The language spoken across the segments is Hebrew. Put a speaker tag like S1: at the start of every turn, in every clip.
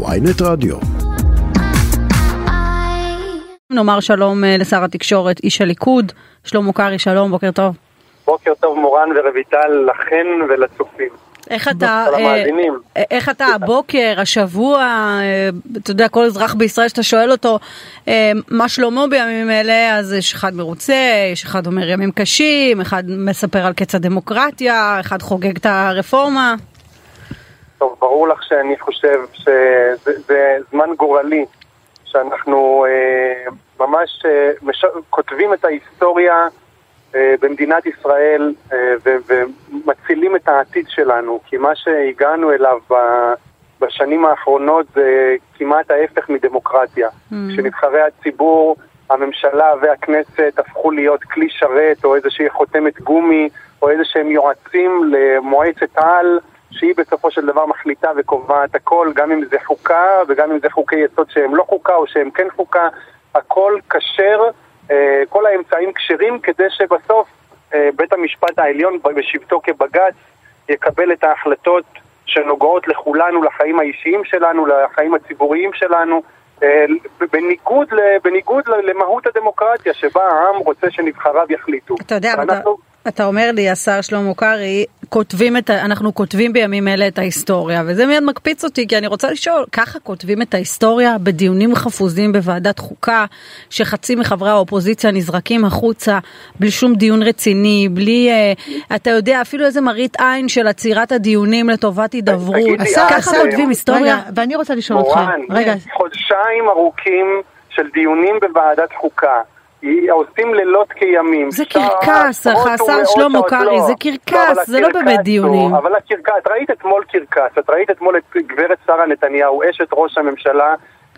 S1: ויינט רדיו.
S2: נאמר שלום אה, לשר התקשורת, איש הליכוד, שלמה קרעי, שלום, בוקר טוב.
S3: בוקר טוב מורן ורויטל, לכן ולצופים.
S2: איך אתה,
S3: למאזינים.
S2: אה, איך אתה הבוקר, השבוע, אה, אתה יודע, כל אזרח בישראל שאתה שואל אותו אה, מה שלמה בימים אלה, אז יש אחד מרוצה, יש אחד אומר ימים קשים, אחד מספר על קץ הדמוקרטיה, אחד חוגג את הרפורמה.
S3: טוב, ברור לך שאני חושב שזה זה זמן גורלי, שאנחנו אה, ממש אה, מש... כותבים את ההיסטוריה אה, במדינת ישראל אה, ו- ומצילים את העתיד שלנו, כי מה שהגענו אליו ב- בשנים האחרונות זה כמעט ההפך מדמוקרטיה.
S2: Mm.
S3: כשנבחרי הציבור, הממשלה והכנסת הפכו להיות כלי שרת או איזושהי חותמת גומי או איזה שהם יועצים למועצת על שהיא בסופו של דבר מחליטה וקובעת הכל, גם אם זה חוקה וגם אם זה חוקי יסוד שהם לא חוקה או שהם כן חוקה, הכל כשר, אה, כל האמצעים כשרים כדי שבסוף אה, בית המשפט העליון בשבתו כבג"ץ יקבל את ההחלטות שנוגעות לכולנו, לחיים האישיים שלנו, לחיים הציבוריים שלנו, אה, בניגוד, בניגוד למהות הדמוקרטיה שבה העם רוצה שנבחריו יחליטו.
S2: אתה יודע, אתה אומר לי, השר שלמה קרעי, כותבים את, ה- אנחנו כותבים בימים אלה את ההיסטוריה, וזה מיד מקפיץ אותי, כי אני רוצה לשאול, ככה כותבים את ההיסטוריה בדיונים חפוזים בוועדת חוקה, שחצי מחברי האופוזיציה נזרקים החוצה, בלי שום דיון רציני, בלי, אה, אתה יודע, אפילו איזה מראית עין של עצירת הדיונים לטובת הידברות. ככה כותבים היסטוריה?
S4: רגע, ואני רוצה לשאול אותך,
S3: מורן,
S4: רגע,
S3: חודשיים ארוכים של דיונים בוועדת חוקה. עושים לילות כימים.
S2: זה קרקס, השר שלמה קרעי,
S3: לא.
S2: זה
S3: לא,
S2: קרקס,
S3: אבל
S2: זה לא באמת
S3: הוא-
S2: דיונים.
S3: אבל הקרקס, את ראית אתמול קרקס, את ראית אתמול את גברת שרה נתניהו, אשת ראש הממשלה,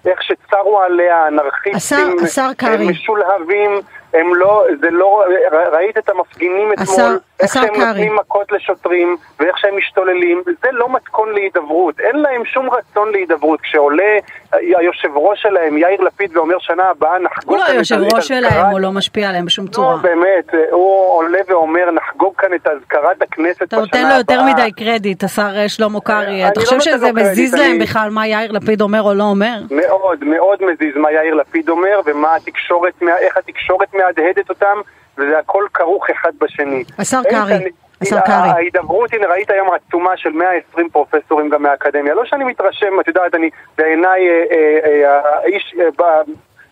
S3: איך שצרו עליה אנרכיסטים,
S4: השר- השר קרעי.
S3: משולהבים, הם לא, זה לא, ראית את המפגינים אתמול, איך שהם. נותנים מכות לשוטרים, ואיך שהם משתוללים, זה לא מתכון להידברות, אין להם שום רצון להידברות. כשעולה היושב ראש שלהם, יאיר לפיד, ואומר שנה הבאה נחגוג
S2: הוא לא היושב ראש שלהם, הוא לא משפיע עליהם בשום
S3: לא,
S2: צורה.
S3: באמת, הוא עולה ואומר, נחגוג כאן את אזכרת הכנסת
S2: אתה
S3: בשנה
S2: נותן לו יותר
S3: הבאה."
S2: מדי קרדיט, השר אה, שלמה קרעי. אתה
S3: לא
S2: חושב שזה מזיז להם בכלל מה יאיר לפיד אומר או לא אומר?
S3: מאוד, מאוד מזיז מה יאיר לפיד אומר, ומה התקשורת, איך התקשורת מהדהדת אותם, וזה הכל כרוך אחד בשני.
S4: השר קרעי, השר קרעי.
S3: ההידברות, הנה ראית היום עצומה של 120 פרופסורים גם מהאקדמיה. לא שאני מתרשם, את יודעת, אני בעיניי אה, אה, אה, האיש,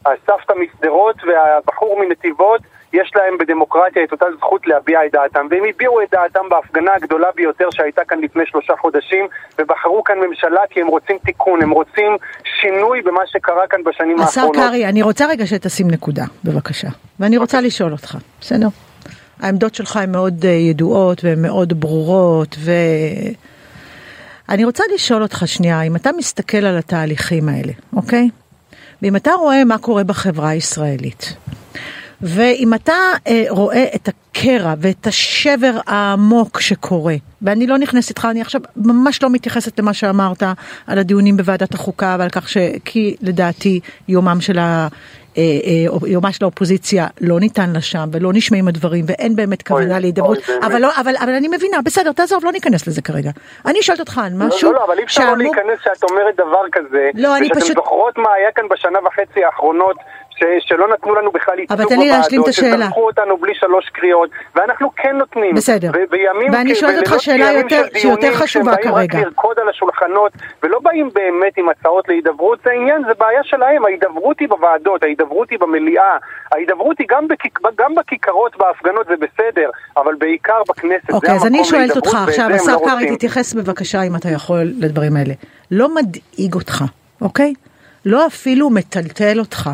S3: הסבתא משדרות והבחור מנתיבות, יש להם בדמוקרטיה את אותה זכות להביע את דעתם, והם הביעו את דעתם בהפגנה הגדולה ביותר שהייתה כאן לפני שלושה חודשים, ובחרו כאן ממשלה כי הם רוצים תיקון, הם רוצים שינוי במה שקרה כאן בשנים
S4: השר
S3: האחרונות.
S4: קרעי, אני רוצה רגע שתשים נקודה, בבקשה. ואני רוצה לשאול אותך, בסדר? העמדות שלך הן מאוד אה, ידועות והן מאוד ברורות, ו... אני רוצה לשאול אותך שנייה, אם אתה מסתכל על התהליכים האלה, אוקיי? ואם אתה רואה מה קורה בחברה הישראלית, ואם אתה אה, רואה את הקרע ואת השבר העמוק שקורה, ואני לא נכנסת איתך, אני עכשיו ממש לא מתייחסת למה שאמרת על הדיונים בוועדת החוקה ועל כך ש... כי לדעתי יומם של ה... אה, אה, יומה של האופוזיציה לא ניתן לה שם ולא נשמעים הדברים ואין באמת כוונה להידברות. אבל, לא, אבל, אבל אני מבינה בסדר תעזוב לא ניכנס לזה כרגע אני שואלת אותך על משהו
S3: לא, לא, אבל אי אפשר לא להיכנס שאת אומרת דבר כזה,
S4: לא, אני פשוט-
S3: זוכרות מה היה כאן בשנה וחצי האחרונות, ש- שלא נתנו לנו בכלל ייצוג
S4: אבל תן לי להשלים את השאלה.
S3: שזרקו אותנו בלי שלוש קריאות, ואנחנו כן נותנים.
S4: בסדר.
S3: ו-
S4: ואני שואלת אותך שאלה יותר-
S3: של
S4: שהיא יותר
S3: דיונים,
S4: חשובה כרגע.
S3: רק לרקוד על השולחנות, ולא באים באמת עם הצעות להידברות, זה עניין, זה בעיה שלהם, ההידברות היא בוועדות, ההידברות היא במליאה, ההידברות היא גם, בכיק, גם בכיכרות, בהפגנות, זה בסדר, אבל בעיקר בכנסת,
S4: אוקיי, אז אני שואלת אותך עכשיו,
S3: הם
S4: השר
S3: לא
S4: קרעי. תתייחס בבקשה, אם אתה יכול, לדברים האלה. לא מדאיג אותך, אוקיי? לא אפילו מטלטל אותך.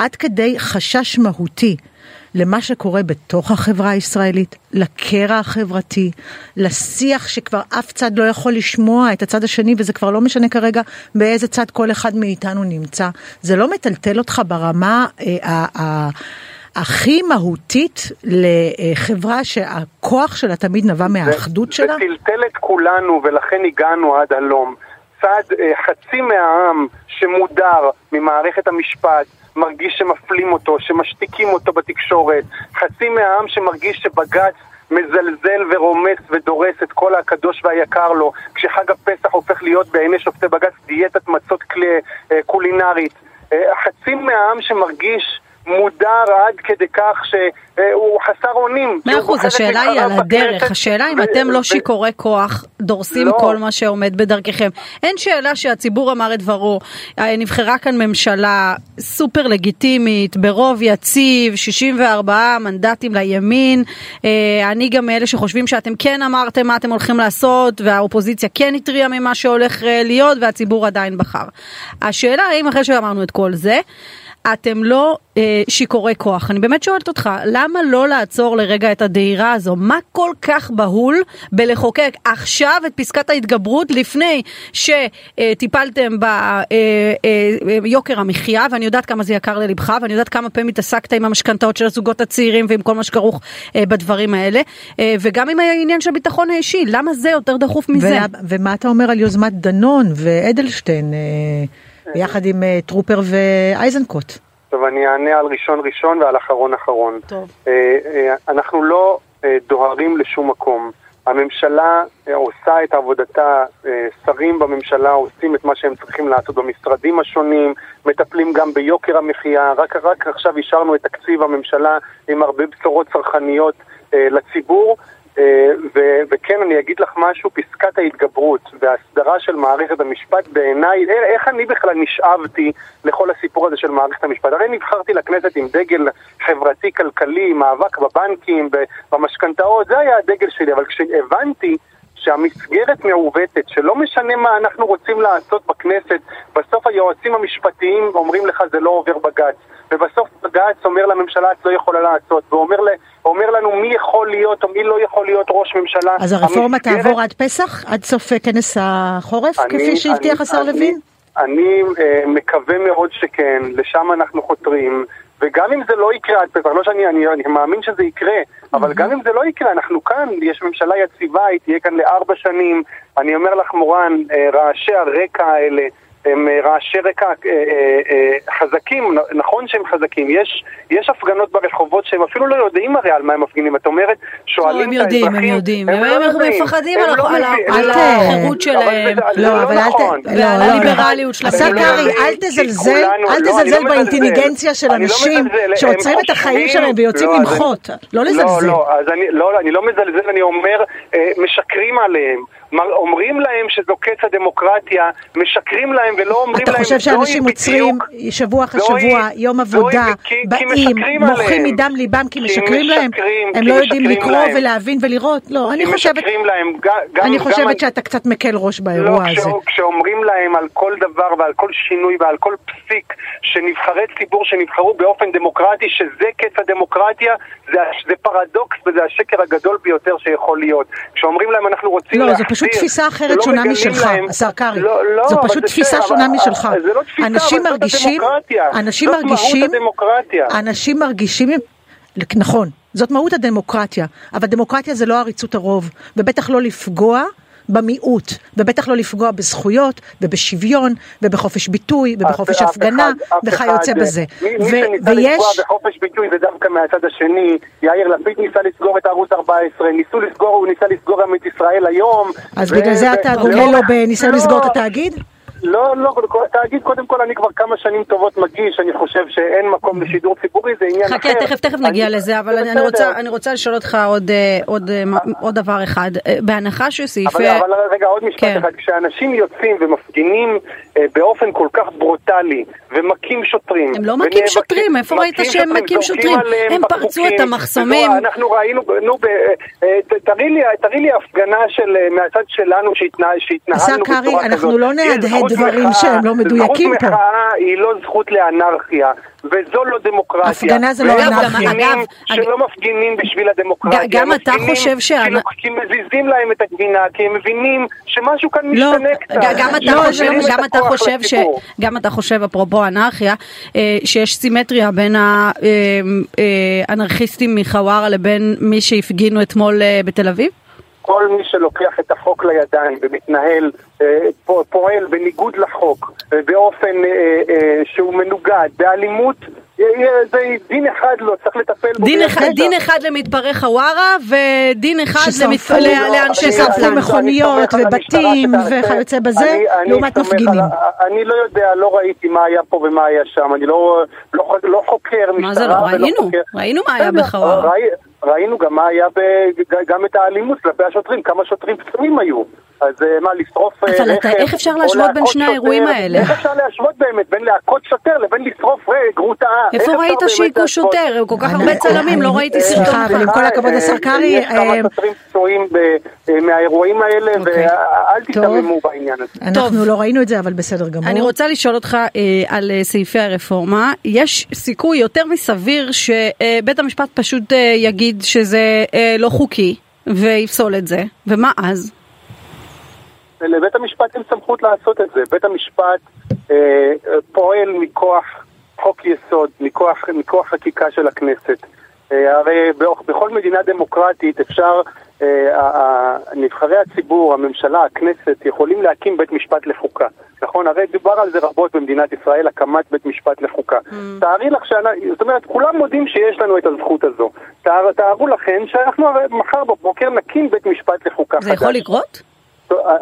S4: עד כדי חשש מהותי למה שקורה בתוך החברה הישראלית, לקרע החברתי, לשיח שכבר אף צד לא יכול לשמוע את הצד השני, וזה כבר לא משנה כרגע באיזה צד כל אחד מאיתנו נמצא. זה לא מטלטל אותך ברמה אה, ה- ה- הכי מהותית לחברה שהכוח שלה תמיד נבע מהאחדות שלה?
S3: זה טלטל את כולנו ולכן הגענו עד הלום. צד, אה, חצי מהעם שמודר ממערכת המשפט, מרגיש שמפלים אותו, שמשתיקים אותו בתקשורת, חצי מהעם שמרגיש שבג"ץ מזלזל ורומס ודורס את כל הקדוש והיקר לו, כשחג הפסח הופך להיות בעיני שופטי בג"ץ דיאטת מצות קולינרית. חצי מהעם שמרגיש מודר עד כדי כך שהוא חסר אונים.
S2: מאה אחוז, השאלה היא על הדרך, השאלה אם אתם לא שיכורי כוח, דורסים לא. כל מה שעומד בדרככם. אין שאלה שהציבור אמר את דברו, אה, נבחרה כאן ממשלה סופר לגיטימית, ברוב יציב, 64 מנדטים לימין. אה, אני גם מאלה שחושבים שאתם כן אמרתם מה אתם הולכים לעשות, והאופוזיציה כן התריעה ממה שהולך אה, להיות, והציבור עדיין בחר. השאלה האם אחרי שאמרנו את כל זה, אתם לא אה, שיכורי כוח. אני באמת שואלת אותך, למה לא לעצור לרגע את הדהירה הזו? מה כל כך בהול בלחוקק עכשיו את פסקת ההתגברות לפני שטיפלתם ביוקר אה, אה, המחיה, ואני יודעת כמה זה יקר ללבך, ואני יודעת כמה פעמים התעסקת עם המשכנתאות של הזוגות הצעירים ועם כל מה שכרוך אה, בדברים האלה, אה, וגם עם העניין של הביטחון האישי, למה זה יותר דחוף מזה?
S4: ומה אתה אומר על יוזמת דנון ואדלשטיין? אה... ביחד עם אה, טרופר ואייזנקוט.
S3: טוב, אני אענה על ראשון ראשון ועל אחרון אחרון. טוב. אה, אה, אנחנו לא דוהרים לשום מקום. הממשלה עושה את עבודתה, שרים בממשלה עושים את מה שהם צריכים לעשות במשרדים השונים, מטפלים גם ביוקר המחיה, רק, רק עכשיו אישרנו את תקציב הממשלה עם הרבה בשורות צרכניות לציבור, ו- וכן, אני אגיד לך משהו, פסקת ההתגברות וההסדרה של מערכת המשפט בעיניי, איך אני בכלל נשאבתי לכל הסיפור הזה של מערכת המשפט? הרי נבחרתי לכנסת עם דגל חברתי-כלכלי, מאבק בבנקים, במשכנתאות, זה היה הדגל שלי, אבל כשהבנתי שהמסגרת מעוותת, שלא משנה מה אנחנו רוצים לעשות בכנסת, בסוף היועצים המשפטיים אומרים לך זה לא עובר בג"ץ. ובסוף בג"ץ אומר לממשלה את לא יכולה לעשות, ואומר לנו מי יכול להיות או מי לא יכול להיות ראש ממשלה.
S4: אז הרפורמה המסגרת... תעבור עד פסח? עד סוף כנס החורף, אני, כפי שהבטיח השר לוין?
S3: אני, אני uh, מקווה מאוד שכן, לשם אנחנו חותרים. וגם אם זה לא יקרה עד פסח, לא שאני אני, אני מאמין שזה יקרה, אבל גם אם זה לא יקרה, אנחנו כאן, יש ממשלה יציבה, היא תהיה כאן לארבע שנים. אני אומר לך, מורן, אה, רעשי הרקע האלה, הם אה, רעשי רקע אה, אה, חזקים, נכון שהם חזקים, יש, יש הפגנות ברחובות שהם אפילו לא יודעים הרי על מה הם מפגינים, את אומרת, שואלים
S2: את האזרחים, הם יודעים, הם יודעים, הם מפחדים על החירות שלהם,
S4: לא, אבל אל ת...
S2: ועל הליברליות שלהם.
S4: השר קרעי, אל תזלזל, אל תזלזל באינטליגנציה של אנשים שעוצרים את החיים שלהם ויוצאים למחות, לא לזלזל.
S3: לא, אני לא מזלזל, אני אומר, משקרים עליהם. אומרים להם שזו קץ הדמוקרטיה, משקרים להם ולא אומרים
S4: להם... אתה חושב שאנשים עוצרים שבוע אחרי שבוע, יום עבודה, באים, מוחים מדם ליבם כי משקרים להם? הם לא יודעים לקרוא ולהבין ולראות? לא, אני חושבת... אני חושבת שאתה קצת מקל ראש באירוע
S3: לא,
S4: הזה.
S3: כשאומרים להם על כל דבר ועל כל שינוי ועל כל פסיק שנבחרי ציבור שנבחרו באופן דמוקרטי, שזה קץ הדמוקרטיה, זה פרדוקס וזה השקר הגדול ביותר שיכול להיות. כשאומרים להם אנחנו רוצים
S4: לא, פשוט תפיסה אחרת שונה משלך, השר קרעי. לא, לא, זו פשוט תפיסה שונה משלך.
S3: זה לא תפיסה,
S4: אנשים מרגישים, אנשים מרגישים, אנשים מרגישים, נכון, זאת מהות הדמוקרטיה, אבל דמוקרטיה זה לא עריצות הרוב, ובטח לא לפגוע במיעוט, ובטח לא לפגוע בזכויות, ובשוויון, ובחופש ביטוי, ובחופש הפגנה, וכיוצא בזה.
S3: מי, מי שניסה ויש... לפגוע בחופש ביטוי זה דווקא מהצד השני, יאיר לפיד ניסה לסגור את ערוץ 14, ניסו לסגור, הוא ניסה לסגור גם את ישראל היום.
S4: אז בגלל זה אתה גומל לו בניסיון לסגור את התאגיד?
S3: לא, לא, תאגיד, קודם כל אני כבר כמה שנים טובות מגיש, אני חושב שאין מקום לשידור ציבורי, זה עניין
S2: אחר. חכה, תכף, תכף נגיע אני, לזה, אבל אני, אני, רוצה, אני רוצה לשאול אותך עוד, אה, עוד, אה, עוד דבר אחד. אה, בהנחה שסעיפי...
S3: אבל, אבל רגע, עוד משפט כן. אחד. כשאנשים יוצאים ומפגינים באופן כל כך ברוטלי, ומכים שוטרים,
S2: הם לא מכים שוטרים, איפה ראית שהם מכים שוטרים? הם פרצו את המחסומים.
S3: אנחנו ראינו, נו, תראי לי הפגנה מהצד שלנו שהתנהלנו בצורה כזאת.
S4: השר קרעי, אנחנו לא נהדהד דברים שהם לא מדויקים פה.
S3: זכות מחאה היא לא זכות לאנרכיה, וזו לא דמוקרטיה.
S4: הפגנה זה לא אנרכיה.
S3: אגב, שלא מפגינים בשביל הדמוקרטיה.
S2: גם אתה חושב ש...
S3: כי מזיזים להם את הגבינה, כי הם מבינים שמשהו כאן לא, משתנה קצת.
S2: גם אתה חושב ש... גם אתה חושב, אפרופו אנרכיה, אה, שיש סימטריה בין האנרכיסטים אה, אה, מחווארה לבין מי שהפגינו אתמול בתל אביב?
S3: כל מי שלוקח את החוק לידיים ומתנהל, אה, פועל בניגוד לחוק, באופן אה, אה, שהוא מנוגד, באלימות, זה דין אחד לא, צריך לטפל בו.
S2: דין אחד. דין אחד למתפרעי חווארה ודין אחד
S4: ששרפו-
S2: למתפ... ל- לאנשי
S3: אני- אני-
S2: ספלן.
S4: מכוניות
S3: אני
S4: ובתים וכיוצא בזה,
S3: אני- אני
S4: לעומת
S3: סומך
S4: מפגינים.
S3: על- אני לא יודע, לא ראיתי מה היה פה ומה היה שם, אני לא לא לא חוקר משטרה.
S2: מה זה לא? ראינו,
S3: חוקר-
S2: ראינו מה היה בחווארה.
S3: ראי- ראינו גם מה היה, ב- גם את האלימות כלפי השוטרים, כמה שוטרים פצועים היו. אז אה, מה, לשרוף אה,
S2: אבל אתה-
S3: רכב,
S2: איך אפשר להשוות בין שני? האירועים האלה?
S3: איך אפשר להשוות באמת בין להכות שוטר לבין לשרוף אה, גרוטאה? איך
S2: איפה ראית שהיכו? שוטר? כל כך הרבה צלמים, לא ראיתי סרטון
S4: סליחה, אבל
S2: אחד.
S4: עם כל הכבוד, השר קרעי,
S3: יש כמה שוטרים פצועים מהאירועים האלה,
S4: אוקיי.
S3: ואל
S4: טוב.
S3: תיתממו בעניין הזה.
S4: אנחנו לא ראינו את זה, אבל בסדר גמור.
S2: אני רוצה לשאול אותך על סעיפי הרפורמה. יש סיכוי יותר מסביר שבית המשפט פשוט יגיד שזה לא חוקי ויפסול את זה, ומה אז?
S3: לבית המשפט אין סמכות לעשות את זה. בית המשפט אה, פועל מכוח חוק יסוד, מכוח, מכוח חקיקה של הכנסת. אה, הרי באוח- בכל מדינה דמוקרטית אפשר, אה, נבחרי הציבור, הממשלה, הכנסת, יכולים להקים בית משפט לחוקה. נכון? הרי דובר על זה רבות במדינת ישראל, הקמת בית משפט לחוקה. תארי לך שאנחנו, זאת אומרת, כולם מודים שיש לנו את הזכות הזו. תאר, תארו לכם שאנחנו הרי מחר בבוקר נקים בית משפט לחוקה
S2: זה
S3: חדש.
S2: יכול לקרות?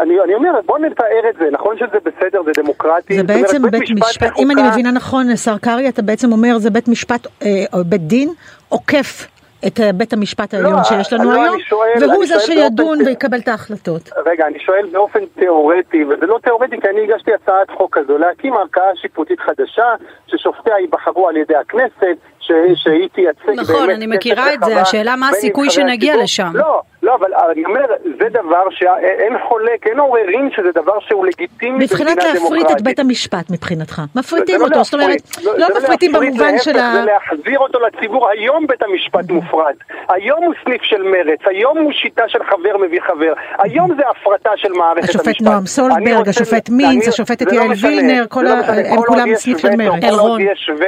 S3: אני, אני אומר, בוא נתאר את זה, נכון שזה בסדר, זה דמוקרטי.
S4: זה
S3: זאת אומרת,
S4: בעצם בית משפט, אם אני מבינה נכון, השר קרעי, אתה בעצם אומר זה בית משפט, אה, או בית דין, עוקף את אה, בית המשפט העליון
S3: לא,
S4: שיש לנו
S3: לא, אני
S4: היום,
S3: שואל-
S4: והוא
S3: אני
S4: זה שידון
S3: באופן-
S4: ויקבל את ההחלטות.
S3: רגע, אני שואל באופן תיאורטי, וזה לא תיאורטי כי אני הגשתי הצעת חוק כזו, להקים ערכאה שיפוטית חדשה, ששופטיה ייבחרו על ידי הכנסת, ש... שהיא תייצג
S2: נכון,
S3: באמת
S2: אני
S3: קשת
S2: מכירה את זה, השאלה מה הסיכוי שנגיע. לשם.
S3: לא, לא, אבל אני אומר, זה דבר שאין חולק, אין עוררין שזה דבר שהוא לגיטימי
S4: מבחינת
S3: במדינה
S4: להפריט את
S3: דמוקרטית.
S4: בית המשפט מבחינתך, מפריטים
S3: זה לא
S4: אותו, זאת אומרת, לא
S3: זה
S4: מפריטים במובן של ה...
S3: זה להחזיר אותו לציבור. היום בית המשפט מופרט. היום הוא סניף של מרץ. היום הוא שיטה של חבר מביא חבר. היום זה הפרטה של מערכת המשפט.
S4: השופט נועם סולברג, השופט מינץ, השופטת
S3: לא
S4: יעל. וילנר,
S3: לא.
S4: הם כולם סניף של
S3: עוד
S2: אלרון.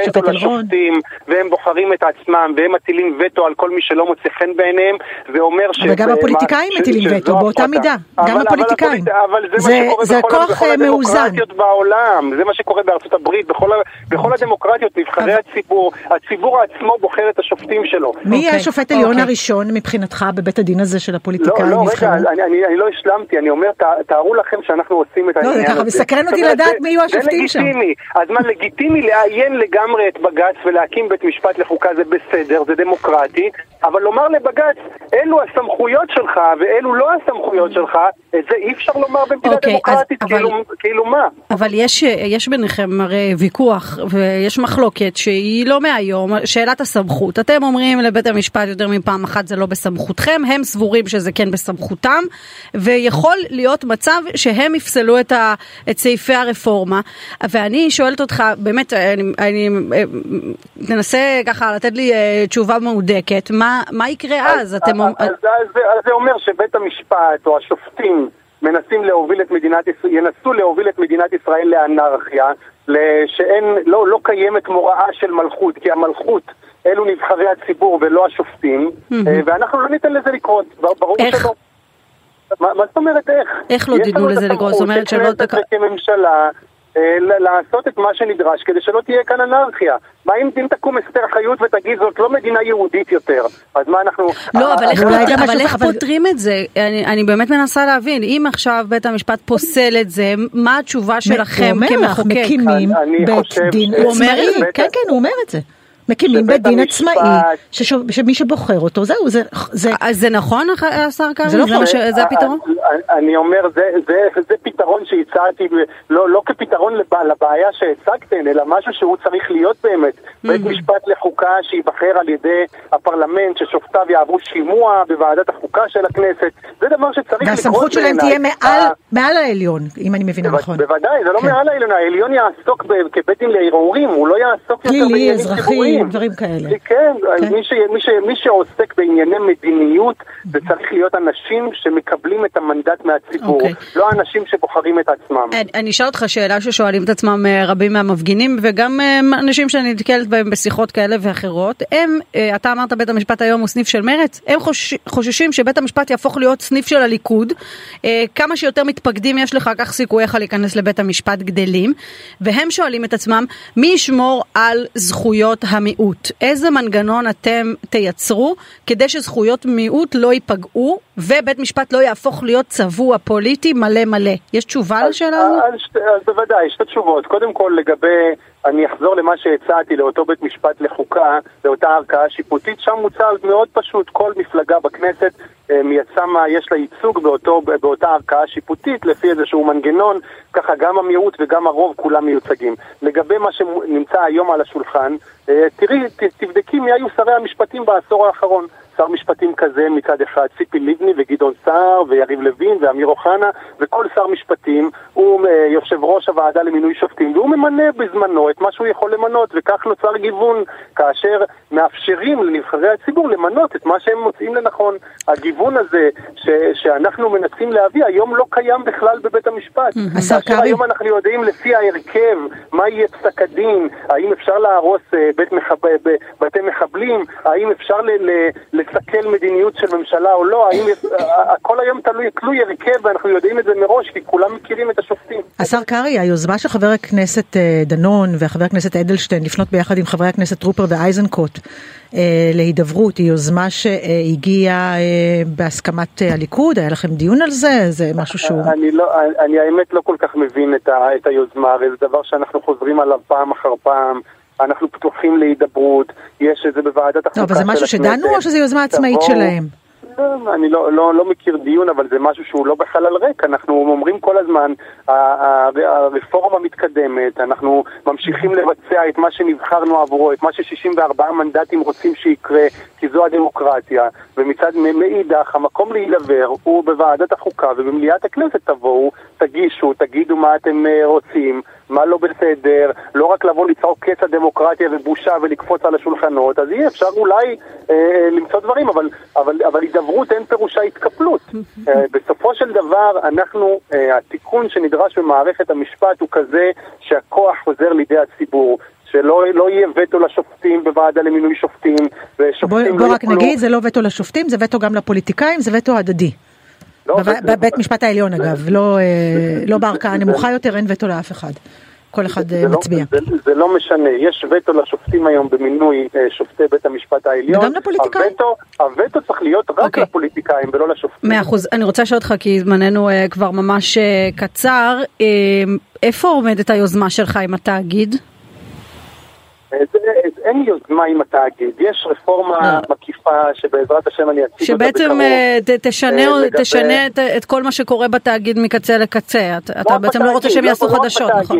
S4: שופט אלרון.
S3: והם בוחרים את עצמם, והם מטילים וטו על כל מי שלא מוצא חן בעיניהם, זה אומר ש...
S4: גם הפוליטיקאים מטילים וטו באותה מידה. גם הפוליטיקאים.
S3: אבל זה
S4: זה-
S3: מה שקורה
S4: זה
S3: בכל- בכל
S4: אה, מאוזן.
S3: הדמוקרטיות בעולם, זה מה שקורה בארצות הברית, בכל, בכל הדמוקרטיות, נבחרי הציבור, הציבור עצמו בוחר את השופטים שלו.
S4: מי יהיה
S2: אוקיי,
S4: השופט העליון
S2: אוקיי.
S4: הראשון מבחינתך בבית הדין הזה של
S3: לא,
S4: הפוליטיקאים
S3: לא, רגע,
S4: נבחרו?
S3: אני, לא השלמתי, אני אומר, תארו לכם שאנחנו עושים את
S4: לא, זה
S3: העניין
S4: ככה
S3: הזה.
S4: מסקרן אותי
S3: זאת אומרת,
S4: לדעת
S3: זה-
S4: מי יהיו השופטים שם.
S3: זה לגיטימי, אז מה, לגיטימי לעיין לגמרי את בג"ץ ולהקים בית משפט לחוקה זה בסדר, זה דמוקרטי, אבל לומר לבג"ץ, אלו הסמכויות שלך ואלו לא הסמכויות שלך, את זה אי אפשר לומר במדינה
S2: אוקיי, אז-
S3: דמוקרטית,
S2: אבל-
S3: כאילו, כאילו מה?
S2: אבל יש, יש ביניכם הרי ויכוח ויש מחלוקת שהיא לא מהיום, שאלת הסמכות. אתם אומרים לבית המשפט יותר מפעם אחת זה לא בסמכותכם, הם סבורים שזה כן בסמכותם, ויכול להיות מצב שהם יפסלו את, ה, את סעיפי הרפורמה. ואני שואלת אותך, באמת, אני, אני תנסה ככה לתת לי אה, תשובה מהודקת, מה, מה יקרה אז? אתם...
S3: אז, אז, אז, אז זה אומר שבית המשפט או השופטים מנסים להוביל את מדינת ישראל, ינסו להוביל את מדינת ישראל לאנרכיה, שאין, לא, לא קיימת מוראה של מלכות, כי המלכות אלו נבחרי הציבור ולא השופטים, אה, ואנחנו לא ניתן לזה לקרות, ברור
S2: איך?
S3: שלא. מה, מה זאת אומרת איך?
S2: איך לא
S3: יש
S2: תיתנו
S3: לנו את
S2: לזה לקרות? זאת אומרת שלא...
S3: הסמכות ככנסת וכממשלה אה, ל- לעשות את מה שנדרש כדי שלא תהיה כאן אנרכיה. מה אם, אם תקום אסתר חיות ותגיד זאת לא מדינה יהודית יותר? אז מה אנחנו...
S2: לא, אבל איך,
S4: אולי
S2: פות...
S4: גם
S2: אבל איך פותרים את זה? אני, אני באמת מנסה להבין, אם עכשיו בית המשפט פוסל את זה, מה התשובה שלכם כמחוקק?
S4: מקימים בית דין עצמאי. כן, כן, הוא אומר את זה. מקימים בית דין עצמאי, שמי שבוחר אותו, זהו, זה... זה-
S2: אז זה נכון, השר קרעי?
S4: זה לא
S2: ש- זה הפתרון?
S3: אני- אני אומר, זה, זה, זה פתרון שהצעתי, לא, לא כפתרון לב, לבעיה שהצגתן, אלא משהו שהוא צריך להיות באמת. בית משפט לחוקה שייבחר על ידי הפרלמנט, ששופטיו יעברו שימוע בוועדת החוקה של הכנסת. זה דבר שצריך לקרות
S4: והסמכות שלהם
S3: בעיניי.
S4: תהיה מעל-
S3: ה-
S4: מעל העליון, אם אני מבינה
S3: בו-
S4: נכון.
S3: בוודאי, זה לא
S4: כן.
S3: מעל העליון, העליון יעסוק ב- כבית דין לערעורים, הוא לא יעסוק יותר בעניינים ציבוריים.
S4: דברים כאלה.
S3: כן,
S4: כן.
S3: מי, ש, מי, ש, מי שעוסק בענייני מדיניות זה צריך להיות אנשים שמקבלים את המנדט מהציבור,
S2: אוקיי.
S3: לא אנשים שבוחרים את עצמם.
S2: אני- אשאל אותך שאלה ששואלים את עצמם אה, רבים מהמפגינים וגם אה, אנשים שאני נתקלת בהם בשיחות כאלה ואחרות. הם, אה, אתה אמרת בית המשפט היום הוא סניף של מרץ, הם חוש, חוששים שבית המשפט יהפוך להיות סניף של הליכוד. כמה שיותר מתפקדים יש לך, כך סיכוייך להיכנס לבית המשפט גדלים. והם שואלים את עצמם, מי ישמור על זכויות המיעוט. איזה מנגנון אתם תייצרו כדי שזכויות מיעוט לא ייפגעו ובית משפט לא יהפוך להיות צבוע פוליטי מלא מלא? יש תשובה לשאלה הזאת?
S3: אז, אז בוודאי, שתי תשובות. קודם כל לגבי, אני אחזור למה שהצעתי לאותו בית משפט לחוקה, לאותה ערכאה שיפוטית, שם מוצע מאוד פשוט, כל מפלגה בכנסת יצא מה, יש לה ייצוג באותו, באותה ערכאה שיפוטית לפי איזשהו מנגנון, ככה גם המיעוט וגם הרוב כולם מיוצגים. לגבי מה שנמצא היום על השולחן, תראי, תבדקי מי היו שרי המשפטים בעשור האחרון. שר משפטים כזה מצד אחד, ציפי לבני וגדעון סער ויריב לוין ואמיר אוחנה וכל שר משפטים הוא יושב ראש הוועדה למינוי שופטים והוא ממנה בזמנו את מה שהוא יכול למנות וכך נוצר גיוון כאשר מאפשרים לנבחרי הציבור למנות את מה שהם מוצאים לנכון. הגיוון הזה ש, שאנחנו מנסים להביא היום לא קיים בכלל בבית המשפט.
S4: השר קרעי.
S3: היום אנחנו יודעים לפי ההרכב מה יהיה פסק הדין, האם אפשר להרוס בית מחב... בתי מחבלים, האם אפשר ל... ל... לסכל מדיניות של ממשלה או לא, האם הכל היום תלוי, תלוי הרכב ואנחנו יודעים את זה מראש כי כולם מכירים את השופטים.
S4: השר קרעי, היוזמה של חבר הכנסת דנון וחבר הכנסת אדלשטיין לפנות ביחד עם חברי הכנסת טרופר ואייזנקוט להידברות היא יוזמה שהגיעה בהסכמת הליכוד, היה לכם דיון על זה? זה משהו שהוא...
S3: אני, לא, אני האמת לא כל כך מבין את, ה, את היוזמה, הרי זה דבר שאנחנו חוזרים עליו פעם אחר פעם. אנחנו פתוחים להידברות, יש את זה בוועדת החוקה
S4: של הכנסת. לא, אבל זה משהו שדנו או שזו יוזמה עצמאית שלהם?
S3: אני לא, לא, לא מכיר דיון, אבל זה משהו שהוא לא בחלל ריק. אנחנו אומרים כל הזמן, הרפורמה מתקדמת, אנחנו ממשיכים לבצע את מה שנבחרנו עבורו, את מה ש-64 מנדטים רוצים שיקרה, כי זו הדמוקרטיה. ומצד מאידך, המקום להידבר הוא בוועדת החוקה ובמליאת הכנסת תבואו, תגישו, תגידו מה אתם רוצים. מה לא בסדר, לא רק לבוא לצעוק קץ הדמוקרטיה ובושה ולקפוץ על השולחנות, אז יהיה אפשר אולי אה, למצוא דברים, אבל, אבל, אבל הידברות אין פירושה התקפלות. אה, בסופו של דבר, אנחנו, אה, התיקון שנדרש במערכת המשפט הוא כזה שהכוח חוזר לידי הציבור. שלא לא יהיה וטו לשופטים בוועדה למינוי שופטים, ושופטים
S4: בוא,
S3: לא
S4: בוא רק
S3: יוכלו...
S4: נגיד, זה לא וטו לשופטים, זה וטו גם לפוליטיקאים, זה וטו הדדי.
S3: לא,
S4: בב-
S3: זה-
S4: בבית משפט העליון אגב, לא, אה, לא בערכאה הנמוכה יותר, אין וטו לאף אחד. כל אחד אה,
S3: זה לא-
S4: מצביע.
S3: זה, זה לא משנה, יש וטו לשופטים היום במינוי אה, שופטי בית המשפט העליון.
S4: וגם לפוליטיקאים.
S3: הווטו, הווטו צריך להיות רק
S2: אוקיי.
S3: לפוליטיקאים ולא לשופטים.
S2: מאה אחוז. אני רוצה לשאול אותך, כי זמננו אה, כבר ממש אה, קצר, אה, איפה עומדת היוזמה שלך עם התאגיד?
S3: אה, אין יוזמה עם התאגיד, יש רפורמה
S2: אה.
S3: מקיפה שבעזרת השם אני אציג אותה
S2: שבעצם
S3: בקרוב.
S2: אה, ת- תשנה,
S3: אה,
S2: את, את כל מה שקורה בתאגיד מקצה לקצה. אתה, בעצם לא רוצה שהם יעשו
S3: לא- לא
S2: חדשות, נכון?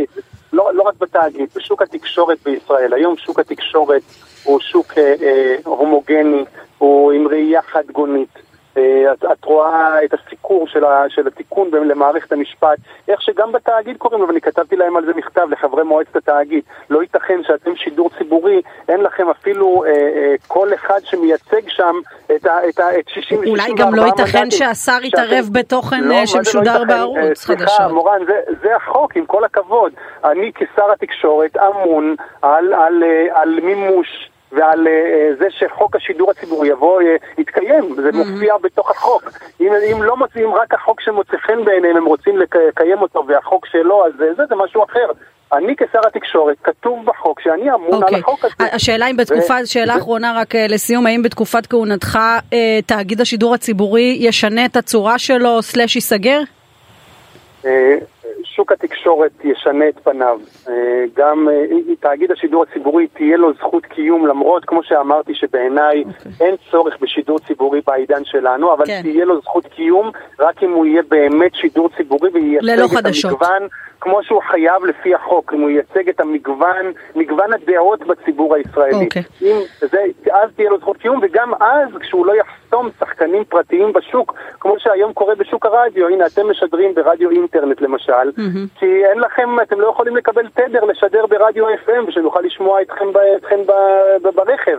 S3: לא, רק בתאגיד, בשוק התקשורת בישראל. היום שוק התקשורת הוא שוק אה, אה, הומוגני, הוא עם ראייה חד גונית. אה, את, את רואה את הסיקור של, ה, של התיקון למערכת המשפט, איך שגם בתאגיד קוראים לו, ואני כתבתי להם על זה מכתב לחברי מועצת התאגיד. לא ייתכן שאתם שידור ציבורי, אין לכם אפילו אה, אה, קול אחד שמייצג שם את, ה, את, ה, את 60
S2: אולי
S3: 64
S2: גם לא ייתכן שהשר יתערב בתוכן
S3: לא,
S2: אה,
S3: לא
S2: שמשודר
S3: ייתכן?
S2: בערוץ
S3: אה, סליחה,
S2: חדשות.
S3: מורן, זה, זה החוק, עם כל הכבוד. אני כשר התקשורת אמון על, על, אה, על מימוש ועל אה, זה שחוק השידור הציבורי יבוא, אה, יתקיים, זה מופיע בתוך החוק. אם, אם לא מוצאים רק החוק שמוצא חן בעיניהם, הם רוצים לקיים אותו, והחוק שלא, אז זה, זה, זה משהו אחר. אני כשר התקשורת, כתוב בחוק שאני אמון על
S2: אוקיי.
S3: החוק הזה.
S2: השאלה אם בתקופה,
S3: ו-
S2: שאלה
S3: ו-
S2: אחרונה רק לסיום, האם בתקופת כהונתך תאגיד השידור הציבורי ישנה את הצורה שלו סלאש ייסגר?
S3: שוק התקשורת ישנה את פניו. אה, גם אה, תאגיד השידור הציבורי תהיה לו זכות קיום, למרות, כמו שאמרתי, שבעיניי אין צורך בשידור ציבורי בעידן שלנו, אבל
S2: כן.
S3: תהיה לו זכות קיום רק אם הוא יהיה באמת שידור ציבורי וייצג את
S2: חדשות.
S3: המגוון, כמו שהוא חייב לפי החוק, אם הוא ייצג את המגוון, מגוון הדעות בציבור הישראלי.
S2: אוקיי.
S3: אם זה, אז תהיה לו זכות קיום, וגם אז, כשהוא לא יחסום שחקנים פרטיים בשוק, כמו שהיום קורה בשוק הרדיו, הנה אתם משדרים ברדיו אינטרנט למשל, כי אין לכם, אתם לא יכולים לקבל תדר לשדר ברדיו FM, ושנוכל לשמוע אתכם, ב, אתכם ב, ב, ברכב.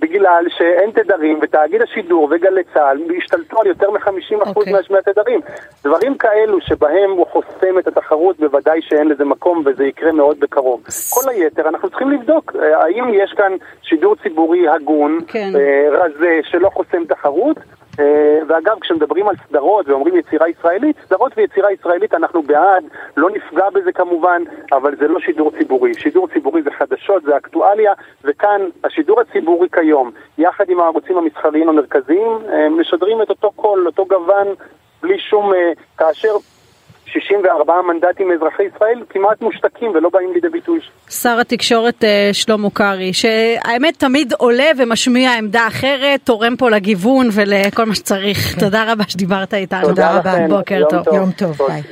S3: בגלל שאין תדרים, ותאגיד השידור וגלי צה"ל השתלטו על יותר מ-50%
S2: אוקיי.
S3: okay. מהתדרים. דברים כאלו שבהם הוא חוסם את התחרות, בוודאי שאין לזה מקום, וזה יקרה מאוד בקרוב. כל היתר, אנחנו צריכים לבדוק אה, האם יש כאן שידור ציבורי הגון,
S2: כן.
S3: אה, רזה, שלא חוסם תחרות, אה, ואגב, כשמדברים על סדרות ואומרים יצירה ישראלית, סדרות ויצירה ישראלית אנחנו בעד, לא נפגע בזה כמובן, אבל זה לא שידור ציבורי. שידור ציבורי זה חדשות, זה אקטואליה, וכאן השידור הציבורי כיום, יחד עם הערוצים המסחריים המרכזיים, משדרים את אותו קול, אותו גוון, בלי שום... כאשר 64 מנדטים מאזרחי ישראל כמעט מושתקים ולא באים לידי ביטוי.
S2: שר התקשורת אה, שלמה קרעי, שהאמת תמיד עולה ומשמיע עמדה אחרת, תורם פה לגיוון ולכל מה שצריך. תודה רבה שדיברת איתנו.
S4: תודה רבה.
S2: בוקר טוב.
S4: יום טוב. ביי.